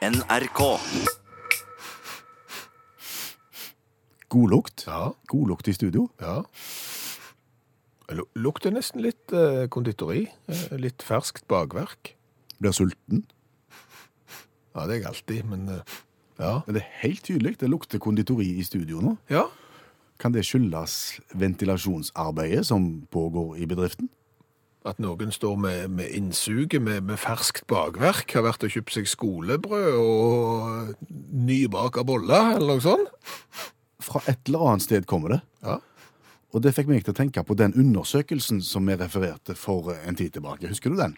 NRK. God lukt. Ja. God lukt i studio. Ja. Lu- lukter nesten litt eh, konditori. eh, litt ferskt bakverk. Blir sulten. Ja, det er jeg alltid, men eh, ja. Men det er helt tydelig. Det lukter konditori i studio nå. Ja, Kan det skyldes ventilasjonsarbeidet som pågår i bedriften? At noen står med, med innsuget med, med ferskt bakverk, har vært og kjøpt seg skolebrød og nybaka boller, eller noe sånt. Fra et eller annet sted kommer det. Ja. Og det fikk meg til å tenke på den undersøkelsen som vi refererte for en tid tilbake. Husker du den?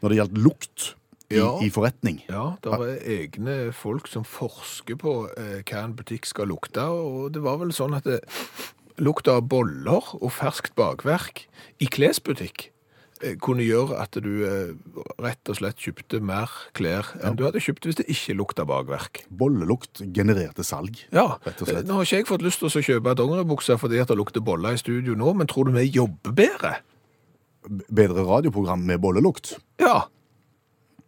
Når det gjaldt lukt i, Ja. i forretning. Ja, det er egne folk som forsker på eh, hva en butikk skal lukte, og det var vel sånn at det lukta av boller og ferskt bakverk i klesbutikk kunne gjøre at du eh, rett og slett kjøpte mer klær enn du hadde kjøpt hvis det ikke lukta bakverk. Bollelukt genererte salg. Ja, Rett og slett. nå har ikke jeg fått lyst til å kjøpe dongeribukser fordi at det lukter boller i studio nå, men tror du vi jobber bedre? Bedre radioprogram med bollelukt. Ja.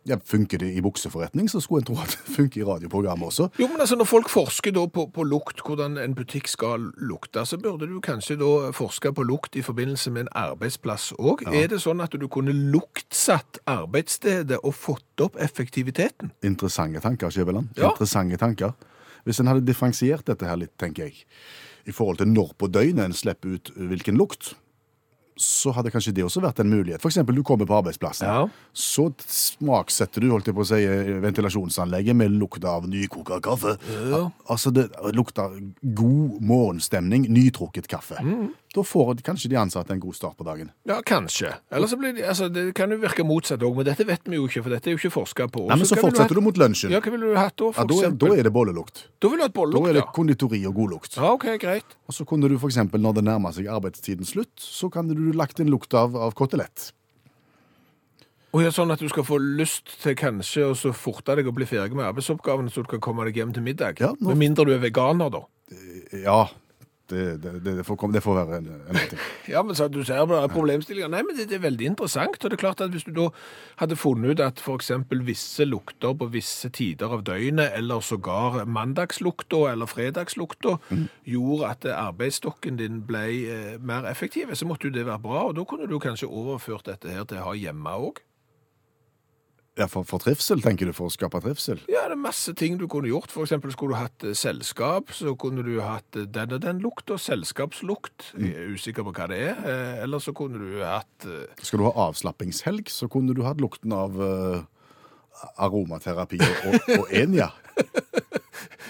Ja, funker det i bukseforretning, så skulle en tro at det funker i radioprogrammet også. Jo, men altså Når folk forsker da på, på lukt, hvordan en butikk skal lukte, så burde du kanskje da forske på lukt i forbindelse med en arbeidsplass òg. Er det sånn at du kunne luktsatt arbeidsstedet og fått opp effektiviteten? Interessante tanker, Skjæveland. Ja. Interessante tanker. Hvis en hadde differensiert dette her litt, tenker jeg, i forhold til når på døgnet en slipper ut hvilken lukt, så hadde kanskje det også vært en mulighet. Eksempel, du kommer på arbeidsplassen. Ja. Så smaksetter du, holdt jeg på å si, ventilasjonsanlegget med lukt av nykoka kaffe. Ja. Altså, det lukter god morgenstemning, nytrukket kaffe. Mm. Da får kanskje de ansatte en god start på dagen. Ja, kanskje. Eller så blir det, altså, det kan jo virke motsatt òg, men dette vet vi jo ikke, for dette er jo ikke forska på. Nei, men så fortsetter du mot lunsjen. Ja, hva ville du hatt da, for Ja, da, eksempel? da er det bollelukt. Da vil du ha et Da er det ja. konditori og god lukt. Ja, OK, greit. Og så kunne du eksempel, når det nærmer seg arbeidstiden slutt, så kan du lagt inn lukt av, av kotelett. Og ja, Sånn at du skal få lyst til kanskje å så forte deg å bli ferdig med arbeidsoppgavene, så du kan komme deg hjem til middag. Ja, nå- Med mindre du er veganer, da. Ja, det, det, det, får, komme- det får være en, en ting. Ja, men så du ser bare problemstillinger. Nei, men det, er veldig interessant. Og det er klart at hvis du da hadde funnet ut at eksempel visse lukter på visse tider av døgnet, eller sågar mandagslukta eller fredagslukta, gjorde at arbeidsstokken din ble eh, mer effektiv, så måtte jo det være bra. Og da kunne du kanskje overført dette her til å ha hjemme òg. Ja, for, for trivsel, tenker du, for å skape trivsel? Ja, det er masse ting du kunne gjort. For eksempel skulle du hatt eh, selskap, så kunne du hatt eh, den og den lukt, og selskapslukt. Jeg er usikker på hva det er. Eh, Eller så kunne du hatt eh, Skal du ha avslappingshelg, så kunne du hatt lukten av eh, aromaterapi og, og enja.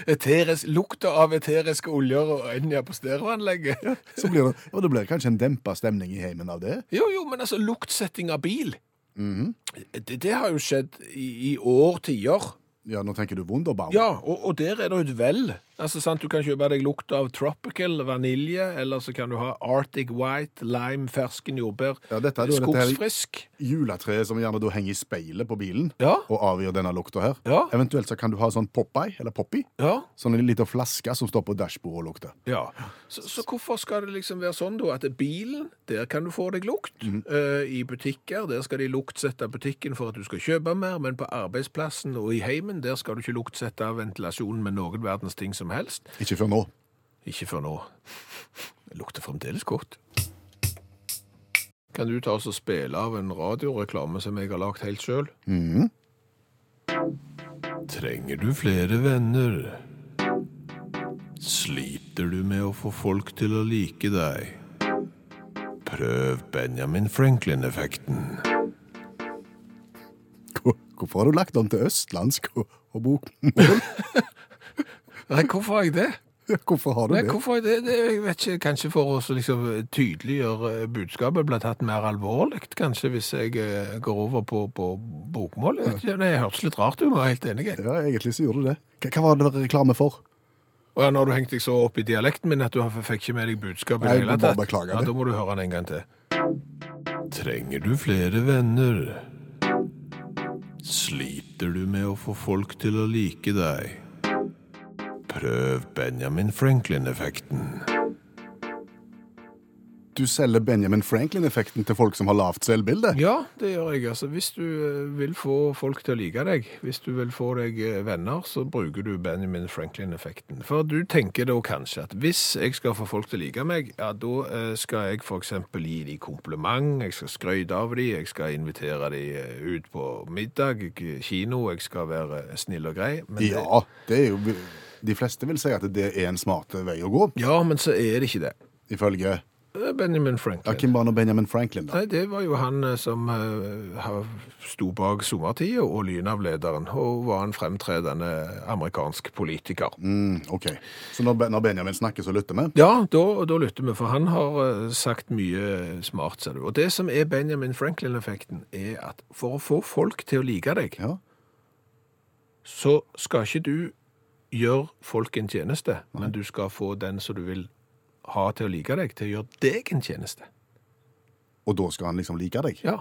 eteris, lukta av eteriske oljer og enja på stereoanlegget. Så blir det, og det blir kanskje en dempa stemning i heimen av det. Jo, jo, men altså, luktsetting av bil, det, det har jo skjedd i, i årtier. Ja, nå tenker du Wunderbaum. Ja, og, og der er det et vel. Altså, sant, Du kan kjøpe deg lukt av tropical, vanilje, eller så kan du ha Arctic White, lime, fersken jordbær, Ja, dette er jo dette her- Juletreet som gjerne henger i speilet på bilen Ja. og avgjør denne lukta her. Ja. Eventuelt så kan du ha sånn Popeye, eller Poppy, Ja, sånn en liten flaske som står på dashbordet og lukter. ja. Så, så hvorfor skal det liksom være sånn da, at bilen, der kan du få deg lukt. Eh, I butikker, der skal de luktsette butikken for at du skal kjøpe mer, men på arbeidsplassen og i heimen, der skal du ikke luktsette ventilasjonen med noen verdens ting som helst. Ikke før nå. Ikke før nå. Det lukter fremdeles godt. Kan du ta oss og spille av en radioreklame som jeg har lagt helt sjøl? Mm. Trenger du flere venner? Sliter du med å få folk til å like deg? Prøv Benjamin Franklin-effekten. Hvorfor har du lagt den til østlandsk og, og bokmål? Nei, hvorfor har jeg det? Hvorfor har du Nei, det? hvorfor har det? det jeg vet ikke, Kanskje for å liksom tydeliggjøre budskapet blir tatt mer alvorlig, kanskje, hvis jeg eh, går over på, på bokmål. Jeg vet ikke, Det hørtes litt rart ut, men jeg er helt enig. Ja, egentlig så gjorde du det. Hva, hva var det reklame for? Og ja, når du hengte deg så opp i dialekten min at du fikk ikke med deg budskapet Nei, jeg må bare beklage ja, da må du høre den en gang til. Trenger du flere venner? Sliter du med å få folk til å like deg? Prøv Benjamin Franklin-effekten. Du selger Benjamin Franklin-effekten til folk som har lavt selvbilde? Ja, det gjør jeg. Altså, hvis du eh, vil få folk til å like deg, hvis du vil få deg eh, venner, så bruker du Benjamin Franklin-effekten. For du tenker da kanskje at hvis jeg skal få folk til å like meg, ja, da eh, skal jeg f.eks. gi dem kompliment, jeg skal skryte av dem, jeg skal invitere dem ut på middag, kino, jeg skal være snill og grei. Men det, Ja, det er jo De fleste vil si at det er en smart vei å gå, ja, men så er det ikke det. ifølge Eh, Benjamin ja, Franklin. Hvem var nå Benjamin Franklin, da? Nei, det var jo han eh, som eh, sto bak sommertida og lynavlederen, og var en fremtredende amerikansk politiker. Mm, ok. Så når, Ben- når Benjamin snakker, så lytter vi? Ja, da, da lytter vi, for han har eh, sagt mye smart, ser du. Og det som er Benjamin Franklin-effekten, er at for å få folk til å like deg, Ja. så skal ikke du gjøre folk en tjeneste, men du skal få den som du vil ha til å like deg, til å gjøre deg en tjeneste. Og da skal han liksom like deg? Ja.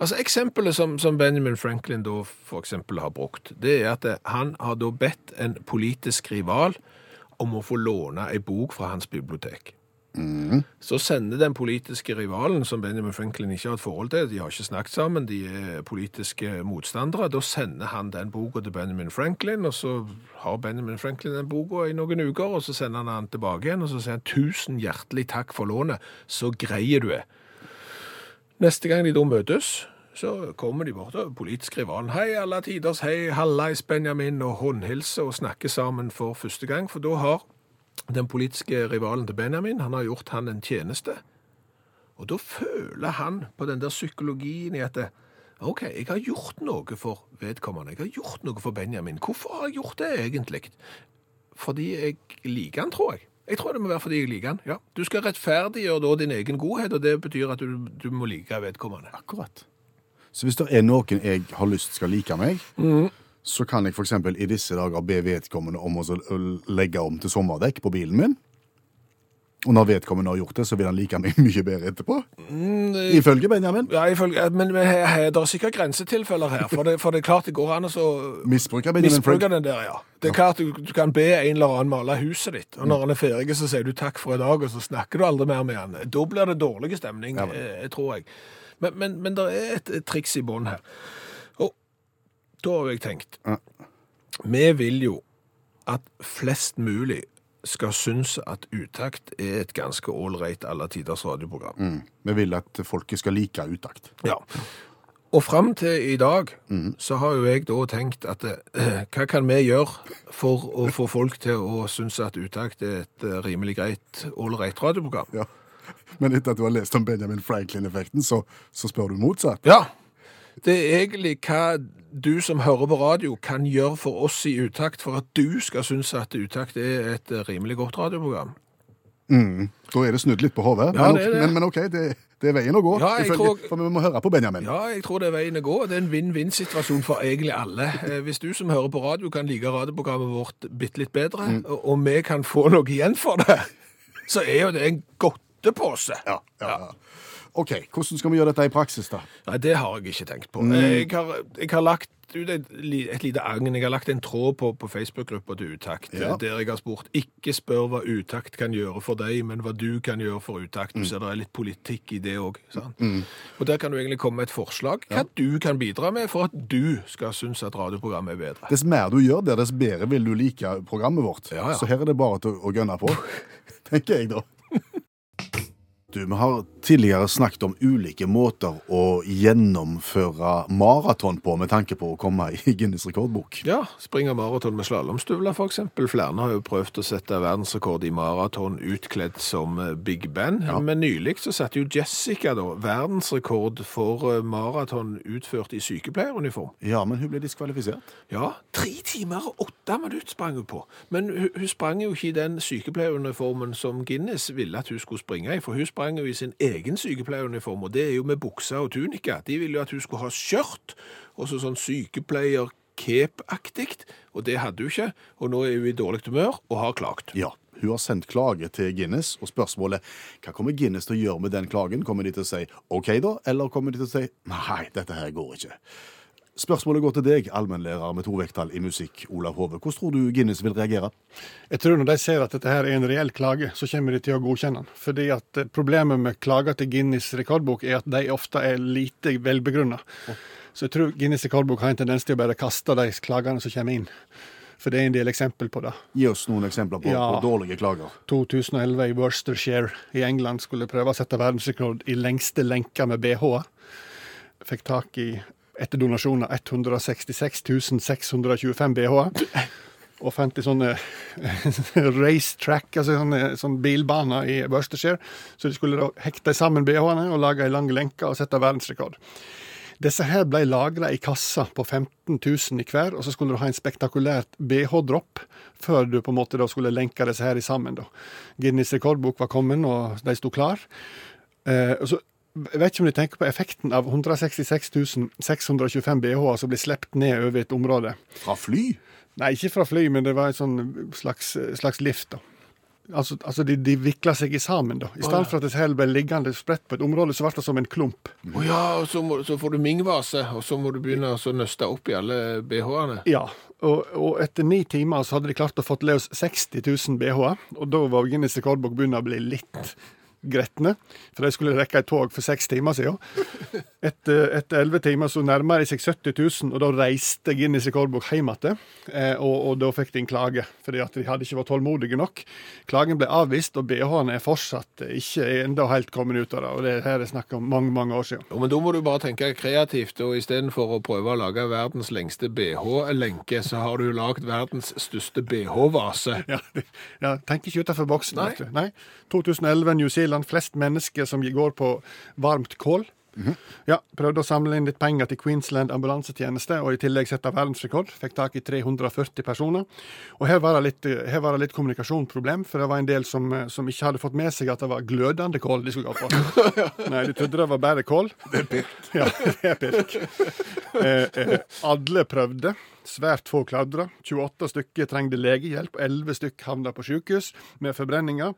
Altså Eksempelet som, som Benjamin Franklin da for eksempel har brukt, det er at eh, han har da bedt en politisk rival om å få låne ei bok fra hans bibliotek. Så sender den politiske rivalen, som Benjamin Franklin ikke har et forhold til, de har ikke snakket sammen, de er politiske motstandere, da sender han den boka til Benjamin Franklin, og så har Benjamin Franklin den boka i noen uker, og så sender han den tilbake igjen, og så sier han tusen hjertelig takk for lånet, så greier du det. Neste gang de da møtes, så kommer de bort og politisk rivalen. Hei, alle tiders, hei, hallais, Benjamin, og håndhilser og snakker sammen for første gang, for da har den politiske rivalen til Benjamin, han har gjort han en tjeneste. Og da føler han på den der psykologien i at det, OK, jeg har gjort noe for vedkommende. Jeg har gjort noe for Benjamin. Hvorfor har jeg gjort det egentlig? Fordi jeg liker han, tror jeg. Jeg tror det må være fordi jeg liker han. Ja. Du skal rettferdiggjøre da din egen godhet, og det betyr at du, du må like vedkommende. Akkurat. Så hvis det er noen jeg har lyst skal like meg, så kan jeg f.eks. i disse dager be vedkommende om å legge om til sommerdekk på bilen min. Og når vedkommende har gjort det, så vil han like meg mye bedre etterpå. Ifølge Benjamin. Ja, ifølge, men, men he- he- det er sikkert grensetilfeller her, for det, for det er klart det går an å så Misbruker Benjamin Frank. Den der, ja. Det er klart du, du kan be en eller annen male huset ditt, og når han er ferdig så sier du takk for i dag, og så snakker du aldri mer med han. Da blir det dårlig stemning, Ja, eh, tror jeg. Men, men, men det er et, et triks i bånn her. Da har jeg tenkt, Ja. vi vil jo at flest mulig skal synes at utakt er et ganske ålreit alle tiders radioprogram. Mm. Vi vil at folket skal like utakt. Ja. Og fram til i dag så har jo jeg da tenkt at eh, hva kan vi gjøre for å få folk til å synes at utakt er et eh, rimelig greit, ålreit radioprogram? Ja. Men etter at du har lest om Benjamin Franklin-effekten, så, så spør du motsatt. Ja. Det er egentlig hva du som hører på radio kan gjøre for oss i utakt for at du skal synes at utakt er et eh, rimelig godt radioprogram. Da er det snudd litt på hodet. Ja, men, men, men OK, det, det er veien å gå. Ja, tror- For vi må høre på Benjamin. Ja, jeg tror det er veien å gå. Det er en vinn-vinn-situasjon for egentlig alle. Eh, Hvis du som hører på radio kan like radioprogrammet vårt bitte litt bedre, og, og vi kan få noe igjen for det, så er jo det en godtepose. Ja, ja, ja. OK, hvordan skal vi gjøre dette i praksis, da? Nei, det har jeg ikke tenkt på. Jeg, har, jeg har lagt ut et, et lite agn. Jeg har lagt en tråd på, på Facebook-gruppa til Utakt, Ja. der jeg har spurt ikke spør hva Utakt kan gjøre for deg, men hva du kan gjøre for Utakt. Mm. Så det er litt politikk i det òg. Og der kan du egentlig komme med et forslag hva du kan bidra med for at du skal synes at radioprogrammet er bedre. Dess mer du gjør det, dess bedre vil du like programmet vårt. Ja, ja. Så her er det bare til å gønne på, tenker jeg da. Du, Vi har tidligere snakket om ulike måter å gjennomføre maraton på med tanke på å komme i Guinness rekordbok. Ja, springer maraton med slalåmstøvler f.eks. Flere har jo prøvd å sette verdensrekord i maraton utkledd som eh, Big Ben. Men nylig så satte jo Jessica da verdensrekord for eh, maraton utført i sykepleieruniform. Ja, men hun ble diskvalifisert. Ja, tre timer og åtte minutter sprang hun på. Men hun, hun sprang jo ikke i den sykepleieruniformen som Guinness ville at hun skulle springe i, for hun sprang jo i sin egen sykepleieruniform, og det er jo med buksa og tunika. De ville jo at hun skulle ha skjørt, og så sånn sykepleier cape-aktig, og det hadde hun ikke, og nå er hun i dårlig humør og har klagt. Ja, hun har sendt klage til Guinness, og spørsmålet hva kommer Guinness til å gjøre med den klagen? Kommer de til å si OK, da, eller kommer de til å si nei, dette her går ikke? Spørsmålet går til deg, allmennlærer med to vekttall i musikk, Olav Hove. Hvordan tror du Guinness vil reagere? Jeg tror når de ser at dette her er en reell klage, så kommer de til å godkjenne den. Fordi at eh, problemet med klager til Guinness rekordbok er at de ofte er lite velbegrunna. Så jeg tror Guinness rekordbok har en tendens til å bare kaste de klagene som kommer inn. For det er en del eksempel på det. Gi oss noen eksempler på, Ja. på dårlige klager. 2011 i Worcestershire i England skulle prøve å sette verdensrekord i lengste lenker med BH. Fikk tak i, etter donasjoner, 166 625 BH. Og fant i sånne racetrack, altså sånne, sånne bilbaner i Worcestershire. Så de skulle da hekte sammen BH-ene og lage ei lang lenke og sette verdensrekord. Disse her ble lagra i kassa på 15 000 i hver, og så skulle du ha en spektakulært BH-dropp før du på en måte da skulle lenke disse her sammen. da. Guinness rekordbok var kommet, og de sto klar. Eh, og så jeg vet ikke om du tenker på effekten av 166 625 BH-er som blir sluppet ned over et område. Fra fly? Nei, ikke fra fly, men det var en sånn slags, slags lift. da. Altså, altså de, de vikla seg i sammen. da. I stedet for at det hele ble liggende spredt på et område, så ble det som en klump. Å ja, og så, må, så får du mingvase, og så må du begynne å nøste opp i alle BH-ene. Ja, og, og etter ni timer så hadde de klart å fått løs 60 000 BH-er, og da var Guinness rekordbok begynner å bli litt gretne, for de skulle rekke et tog for seks timer siden. Etter etter elleve timer så nærma de seg 70 000, og da reiste Guinness rekordbok hjem igjen. Eh, og, og da fikk de en klage, fordi at de hadde ikke vært tålmodige nok. Klagen ble avvist, og BH-ene er fortsatt ikke enda helt kommet ut av det. Og det her er snakk om mange, mange år siden. Jo, men da må du bare tenke kreativt, og istedenfor å prøve å lage verdens lengste BH-lenke, så har du lagd verdens største BH-vase. Ja, ja, tenk ikke utenfor boksen. Nei. Nei. 2011 New Zealand. Flest mennesker som går på varmt kål. Ja, Prøvde å samle inn litt penger til Queensland ambulansetjeneste, og i tillegg sette verdensrekord. Fikk tak i 340 personer. Og her var det litt, her var det litt kommunikasjonsproblem, for det var en del som, som ikke hadde fått med seg at det var glødende kål de skulle gå på. Nei, de trodde det var bare kål. Det er pirk. Ja, det er pirk. Eh, eh, alle prøvde. Svært få kladra. 28 stykker trengte legehjelp. 11 stykker havna på sykehus med forbrenninger.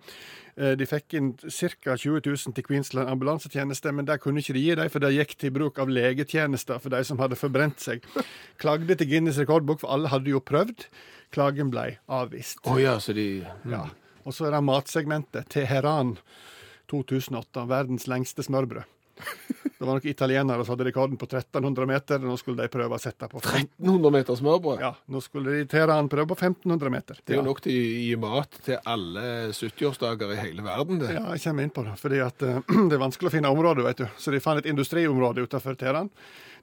Eh, De fikk inn ca. 20 000 til Queensland ambulansetjeneste, men der kunne ikke de gi dem, for det gikk til bruk av legetjenester for de som hadde forbrent seg. Klagde til Guinness rekordbok, for alle hadde jo prøvd. Klagen ble avvist. Oh, ja, så de Ja. Og så er det matsegmentet. Teheran 2008. Verdens lengste smørbrød. Det var noen italienere som hadde rekorden på 1300 meter. Nå skulle de prøve å sette på 1300 meter smørbrød. Ja, nå skulle de Teheran prøve på 1500 meter. Det er jo nok til å gi mat til alle 70-årsdager i hele verden, det. Ja, jeg kommer inn på det. Fordi at uh, det er vanskelig å finne områder, vet du. Så de fant et industriområde utenfor Teheran.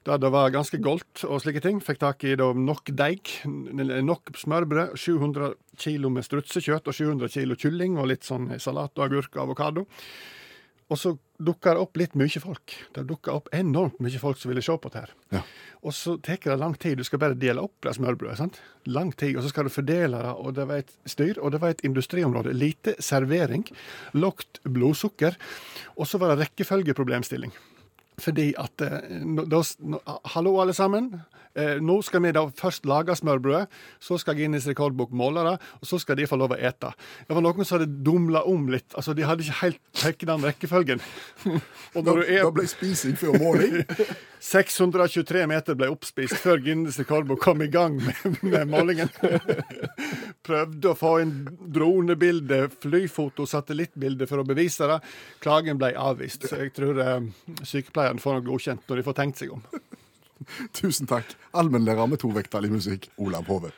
Der det var ganske goldt og slike ting. Fikk tak i da nok deig, nok smørbrød, 700 kilo med strutsekjøtt og 700 kilo kylling og litt sånn salat og agurk og avokado. Og så dukker det opp litt mye folk. Det dukker opp enormt mye folk som ville se på det her. Ja. Og så tar det lang tid. Du skal bare dele opp det smørbrødet. sant? Lang tid, Og så skal du fordele det, og det var et styr. Og det var et industriområde. Lite servering, lavt blodsukker. Og så var det rekkefølgeproblemstilling. Fordi at eh, da, Hallo, alle sammen. Eh, nå skal vi da først lage smørbrødet, så skal Guinness rekordbok måle det, og så skal de få lov å ete. Det var noen som hadde dumla om litt. altså De hadde ikke helt pekt den rekkefølgen. Og Da, når du er da ble spising før måling. 623 meter ble oppspist før Guinness rekordbok kom i gang med, med målingen. Prøvde å få inn dronebilde, flyfoto, satellittbilde for å bevise det. Klagen ble avvist. Så jeg tror eh, sykepleieren får noe godkjent når de får tenkt seg om. Tusen takk. Allmennlærer med to vekttall i musikk, Olav Hove.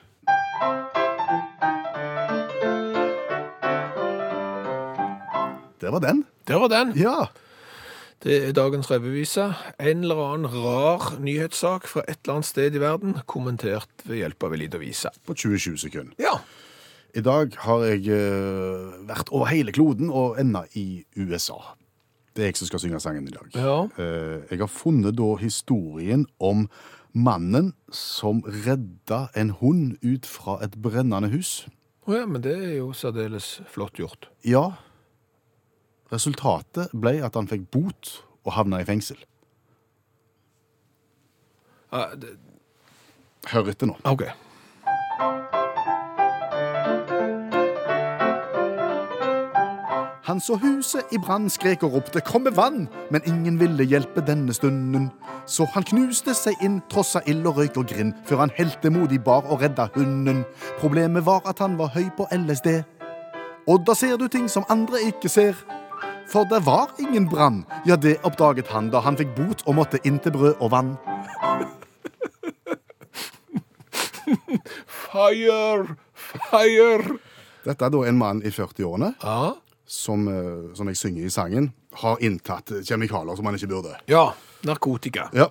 Det var den. Der var den. Ja. Det er dagens revyvise. En eller annen rar nyhetssak fra et eller annet sted i verden, kommentert ved hjelp av en liten vise. På 20-20 sekunder. Ja. I dag har jeg eh, vært over hele kloden og enda i USA. Det er jeg som skal synge sangen i dag. Ja. Eh, jeg har funnet da historien om mannen som redda en hund ut fra et brennende hus. Å ja, men det er jo særdeles flott gjort. Ja, resultatet ble at han fikk bot og havna i fengsel. Det, Hør etter nå. OK. Han så huset i brann, skrek og ropte 'kom med vann', men ingen ville hjelpe denne stunden. Så han knuste seg inn, trossa ild og røyk og grind, før han heltemodig bar og redda hunden. Problemet var at han var høy på LSD. Og da ser du ting som andre ikke ser. For det var ingen brann. Ja, det oppdaget han da han fikk bot og måtte inn til brød og vann. Fire! Fire! Dette er da en mann i 40-årene Ja. Som, eh, som jeg synger i sangen, har inntatt kjemikalier som han ikke burde. ja. Narkotika. Ja,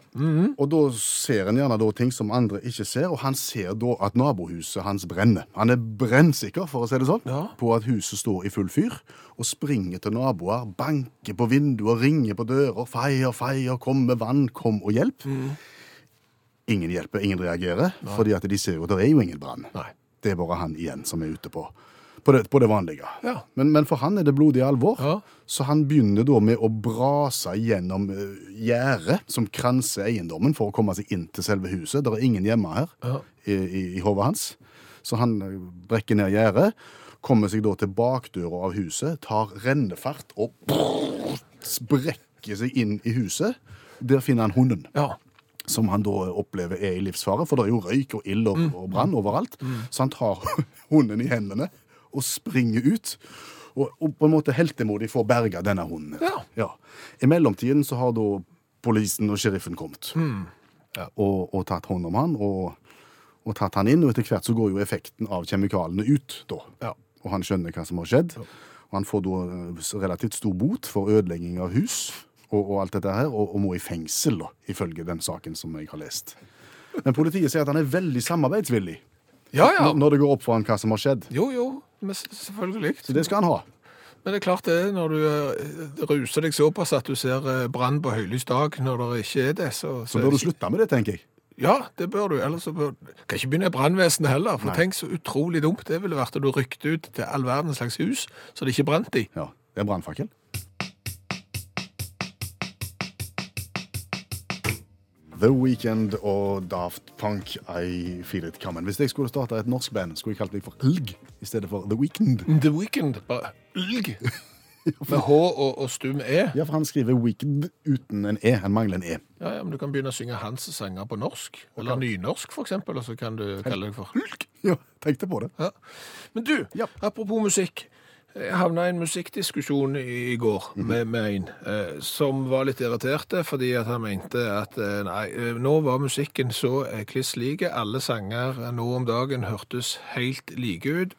Og da ser en gjerne da ting som andre ikke ser, og han ser da at nabohuset hans brenner. Han er brennsikker, for å si det sånn, Ja. på at huset står i full fyr, og springer til naboer, banker på vinduer, ringer på dører, feier, feier, kom med vann, kom og hjelp. Ingen hjelper, ingen reagerer, fordi at de ser jo at det er jo ingen brann. Det er bare han igjen som er ute på, på, det, på det vanlige. Ja. Men, men for han er det blodig alvor, Ja. så han begynner da med å brase gjennom uh, gjerdet som kranser eiendommen for å komme seg inn til selve huset. Det er ingen hjemme her Ja. i, i, i hodet hans. Så han eh, brekker ned gjerdet, kommer seg da til bakdøra av huset, tar rennefart og sprekker seg inn i huset. Der finner han hunden Ja. som han da opplever er i livsfare, for det er jo røyk og ild og, Mm. og brann overalt. Så han tar hunden i hendene og springer ut, og, og på en måte heltemodig får berga denne hunden. Ja. I mellomtiden så har da polisen og sheriffen kommet Mm. Ja, og, og tatt hånd om han, og, og tatt han inn, og etter hvert så går jo effekten av kjemikalene ut da. Ja. Og han skjønner hva som har skjedd, og han får da eh, relativt stor bot for ødelegging av hus, og, alt dette her, og, må i fengsel da, ifølge den saken som jeg har lest. Men politiet sier at han er veldig samarbeidsvillig Ja, ja. når det går opp for han hva som har skjedd. Jo, jo. Men selvfølgelig. Så det skal han ha. Men det er klart det når du eh, ruser deg såpass at du ser eh, brann på høylys dag når det ikke er det, så, Så bør du slutte med det, tenker jeg. Ja, det bør du. Ellers så bør Kan ikke begynne i brannvesenet heller. For Nei. tenk så utrolig dumt det ville vært at du rykte ut til all verdens slags hus så det ikke brant i. Ja, det er brannfakkel. The Weekend og Daft Punk, I Feel It Coming. Hvis jeg skulle starte et norsk band, skulle jeg kalt meg for Lg i stedet for The Weekend. The Weekend, bare lg. Med H og, og stum E. Ja, for han skriver Weekend uten en E. Han mangler en E. Ja, ja, men Du kan begynne å synge hans sanger på norsk, eller nynorsk for eksempel, og så kan du kalle deg for Hulk. Ja, tenkte på det. Ja. Men du, Ja. apropos musikk. Jeg havna i en musikkdiskusjon i går med, med en eh, som var litt irriterte fordi at han mente at eh, nei, eh, nå var musikken så eh, kliss like. Alle sanger eh, nå om dagen hørtes helt like ut.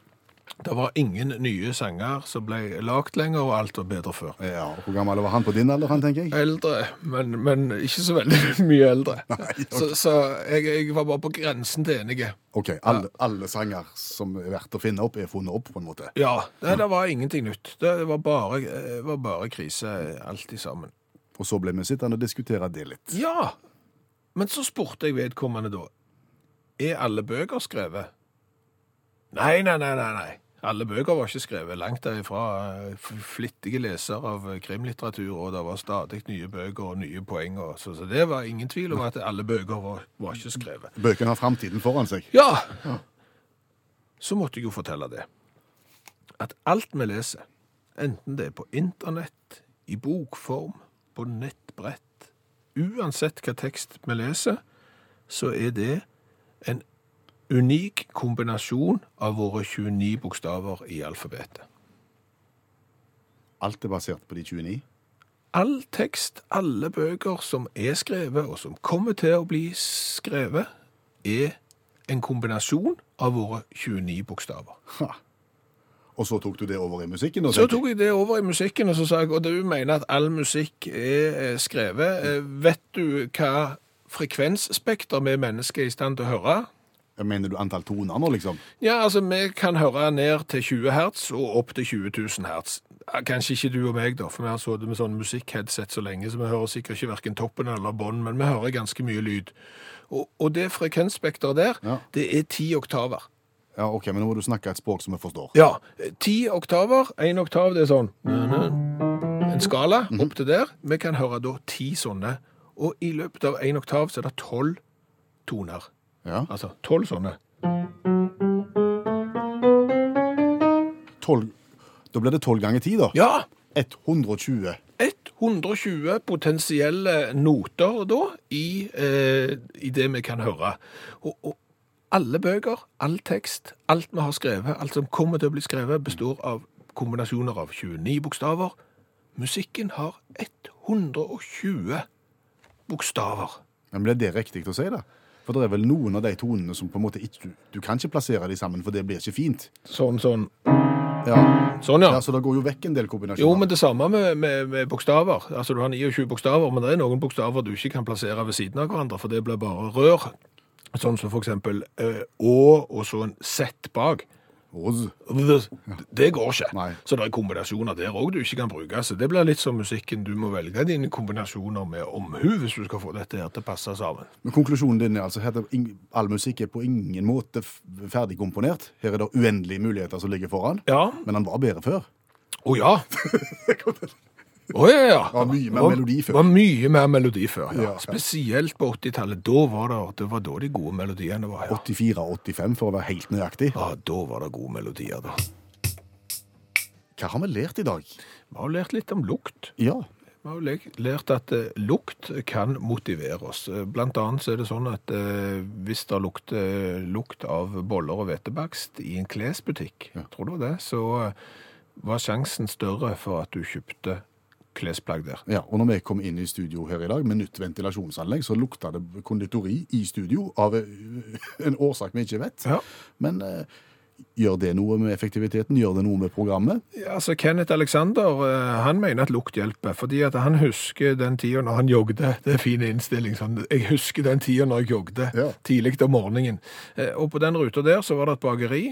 Det var ingen nye sanger som ble lagt lenger, og alt var bedre før. Ja, Hvor gammel var han på din alder, han, tenker jeg? Eldre, men, men ikke så veldig mye eldre. ok. Så, så jeg, jeg var bare på grensen til enige. Ok, alle, alle sanger som er verdt å finne opp, er funnet opp, på en måte. Ja, det, det var ingenting nytt. Det var bare, var bare krise alt i sammen. Og så ble vi sittende og diskutere det litt. Ja, men så spurte jeg vedkommende da, er alle bøker skrevet? Nei, nei, nei, nei, nei. Alle bøker var ikke skrevet. Langt derifra flittige leser av krimlitteratur, og det var stadig nye bøker og nye poeng. Og, så, så det var ingen tvil om at alle bøker var, var ikke skrevet. Bøkene har framtiden foran seg. Ja! Så måtte jeg jo fortelle det. At alt vi leser, enten det er på internett, i bokform, på nettbrett, uansett hva tekst vi leser, så er det en unik kombinasjon av våre 29 bokstaver i alfabetet. Alt er basert på de 29. All tekst, alle bøker som er skrevet, og som kommer til å bli skrevet, er en kombinasjon av våre 29 bokstaver. Ha. Og så tok du det over i musikken? Så tok jeg det over i musikken, og så sa jeg, og du mener at all musikk er eh, skrevet. Eh, Vet du hva frekvensspekter vi mennesker er i stand til å høre? Mener du antall toner nå, liksom? Ja, altså, vi kan høre ned til 20 hertz og opp til 20 000 hertz. Kanskje ikke du og meg, da, for vi har sittet med sånn musikkheadset så lenge, så vi hører sikkert ikke hverken toppen eller bånd, men vi hører ganske mye lyd. Og, og det frekvensspekteret der, Ja. det er 10 oktaver. Ja, ok, men nå må du snakke et språk som vi forstår. Ja, ti oktaver. Én oktav, det er sånn En skala opp til der. Vi kan høre da ti sånne. Og i løpet av én oktav så er det tolv toner. Ja. Altså tolv sånne. Tolv Da blir det 12 ganger 10, da. Ja, 120. 120 potensielle noter da, i, eh, i det vi kan høre. Og, og alle bøker, all tekst, alt vi har skrevet, alt som kommer til å bli skrevet, består av kombinasjoner av 29 bokstaver. Musikken har 120 bokstaver. Men blir det riktig å si, da? For det er vel noen av de tonene som på en måte ikke Du, du kan ikke plassere de sammen, for det blir ikke fint. Sånn, sånn. Ja, Sånn, ja. ja Så det går jo vekk en del kombinasjoner. Jo, men det samme med, med, med bokstaver. Altså, Du har 29 bokstaver, men det er noen bokstaver du ikke kan plassere ved siden av hverandre, for det blir bare rør. Sånn som for eksempel eh, Å, og så en Z bak. Oz. Det går ikke. Nei. Så det er kombinasjoner der òg du ikke kan bruke. Så det blir litt som musikken. Du må velge dine kombinasjoner med omhu hvis du skal få dette her til å passe sammen. Men konklusjonen din er altså at all musikk er på ingen måte ferdig ferdigkomponert. Her er det uendelige muligheter som ligger foran. Ja. Men han var bedre før. Å ja. Å ja, ja. var mye mer melodi før. var mye mer melodi før, ja. Ja. Spesielt på 80-tallet. Da var det, det var da de gode melodiene var. Ja. 84-85 for å være helt nøyaktig. ja, da var det gode melodier, da. Hva har vi lært i dag? Vi har lært litt om lukt. Ja. Vi har jo lært at eh, lukt kan motivere oss. Eh, Blant annet så er det sånn at eh, hvis det lukter lukt av boller og hvetebakst i en klesbutikk, tror du det, så eh, var sjansen større for at du kjøpte klesplagg der. ja. Og når vi kom inn i studio her i dag med nytt ventilasjonsanlegg, så lukta det konditori i studio av eh, en årsak vi ikke vet. Ja. Men eh, gjør det noe med effektiviteten? Gjør det noe med programmet? Ja, altså Kenneth Alexander eh, han mener at lukt hjelper, fordi at han husker den tida når han jogde. Det er fin innstilling. sånn. Jeg husker den tida når jeg jogde, Ja. tidlig om morgenen. Og på den ruta der så var det et bakeri,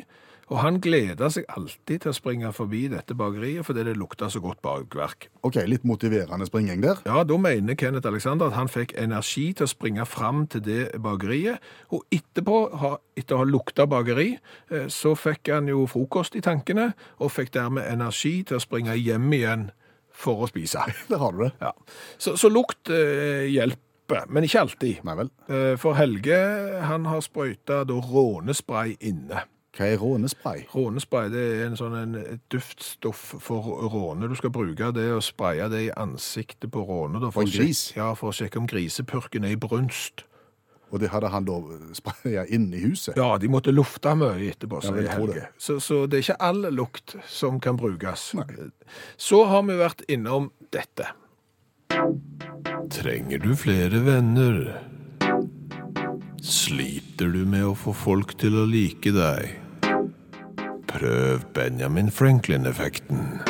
og han gleda seg alltid til å springe forbi dette bakeriet fordi det lukta så godt bakverk. OK, litt motiverende springing der. Ja, da mener Kenneth Alexander at han fikk energi til å springe fram til det bakeriet, og etterpå, etter å ha lukta bakeri, eh, så fikk han jo frokost i tankene, og fikk dermed energi til å springe hjem igjen for å spise. Der har du det. Ja. Så, så lukt eh, hjelper, men ikke alltid. Eh, for Helge, han har sprøyta rånespray inne. Hva er rånespray? Rånespray det er en sånn en duftstoff for råne. Du skal bruke det og spraye det i ansiktet på råne. Da, For en gris? Ja, for å sjekke om grisepurken er i brunst. Og det hadde han da spraya inne i huset? Ja, de måtte lufte mye etterpå, Ja, tror Helge. det. Så, så det er ikke all lukt som kan brukes. Så har vi vært innom dette. Trenger du flere venner? Sliter du med å få folk til å like deg? Prøv Benjamin Franklin-effekten.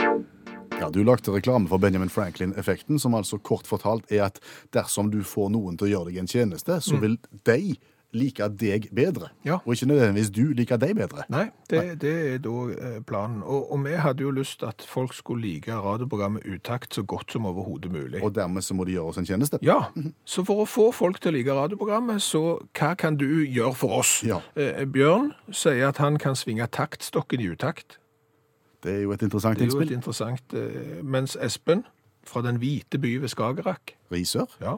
Ja, Du lagde reklame for Benjamin Franklin-effekten, som altså kort fortalt er at dersom du får noen til å gjøre deg en tjeneste, så vil de like deg bedre. Ja. Og ikke nødvendigvis du liker deg bedre. Nei, det, det er da eh, planen. Og, og vi hadde jo lyst at folk skulle like radioprogrammet Utakt så godt som overhodet mulig. Og dermed så må de gjøre oss en tjeneste. Ja, så for å få folk til å like radioprogrammet, så hva kan du gjøre for oss? Ja. Eh, Bjørn sier at han kan svinge taktstokken i utakt. Det er jo et interessant Det er jo et interessant eh, Mens Espen, fra den hvite by ved Skagerrak, Risør. ja,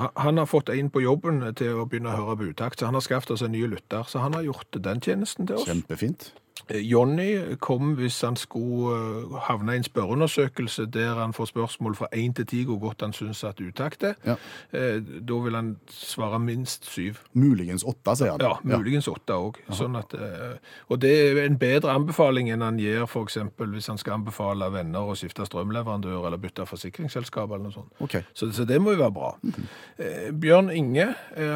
han har fått en på jobben til å begynne å høre på utakt, så han har skaffet oss en ny lytter, så han har gjort den tjenesten til oss. Kjempefint. Eh, Jonny kom hvis han skulle eh, havne i en spørreundersøkelse der han får spørsmål fra 1 til 10 hvor godt han syns at utakt er. Ja. Eh, Da vil han svare minst syv. Muligens åtte, sier han. Ja, muligens 8 òg. Sånn og det er en bedre anbefaling enn han gir f.eks. hvis han skal anbefale venner å skifte strømleverandør eller bytte forsikringsselskap eller noe sånt. Ok. Så, så det må jo være bra. Eh, Bjørn Inge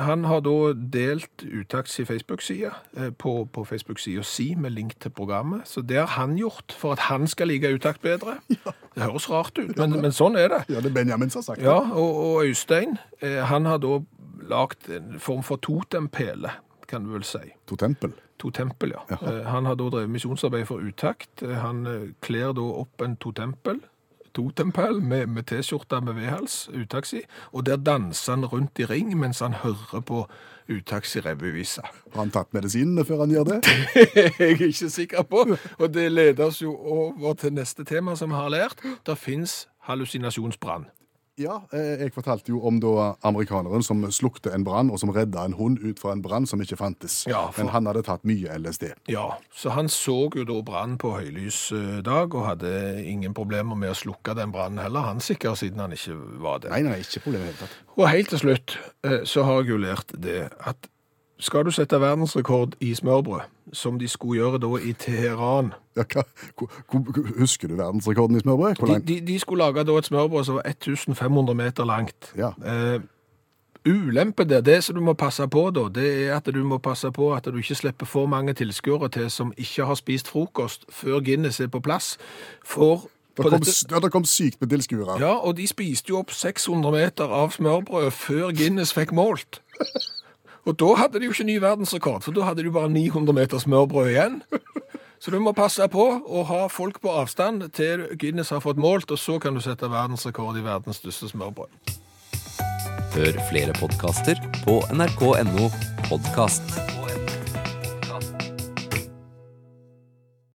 han har da delt Utakts i Facebook-side eh, på, på Facebook-sida si med link til programmet. Så det har han gjort for at han skal like Utakt bedre. Det høres rart ut, men, men sånn er det. Ja, det er Benjamin som har sagt Ja, og, og Øystein eh, han har da lagt en form for totempele, kan du vel si. Totempel? Totempel, ja. Eh, Han har da drevet misjonsarbeid for Utakt. Eh, Han eh, kler da opp en totempel, totempel med, med T-skjorte med V-hals, utaxi, og der danser han rundt i ring mens han hører på utaxi-revyvisa. Har han tatt medisinene før han gjør det? Det er jeg ikke sikker på, og det leder oss jo over til neste tema som vi har lært. Det finnes hallusinasjonsbrann. Ja, eh, jeg fortalte jo om da amerikaneren som slukte en brann, og som redda en hund ut fra en brann som ikke fantes. Ja, for- Men han hadde tatt mye LSD. Ja, så han så jo da brann på høylys eh, dag, og hadde ingen problemer med å slukke den brannen heller, han sikkert, siden han ikke var det. Nei, nei, ikke problem i det hele tatt. Og helt til slutt eh, så har jeg jo lært det at skal du sette verdensrekord i smørbrød, som de skulle gjøre da i Teheran Ja, hva, hvor, husker du verdensrekorden i smørbrød? Hvor de, langt? de, de skulle lage da et smørbrød som var 1500 meter langt. Ja. Eh, ulempe der, det som du må passe på da, det er at du må passe på at du ikke slipper for mange tilskuere til som ikke har spist frokost før Guinness er på plass. For Det kom, dette- s- ja, det kom sykt med tilskuere. Ja, og de spiste jo opp 600 meter av smørbrød før Guinness fikk målt. Og da hadde de jo ikke ny verdensrekord, for da hadde de bare 900 meter smørbrød igjen. Så du må passe på å ha folk på avstand til Guinness har fått målt, og så kan du sette verdensrekord i verdens største smørbrød. Hør flere podkaster på nrk.no podkast.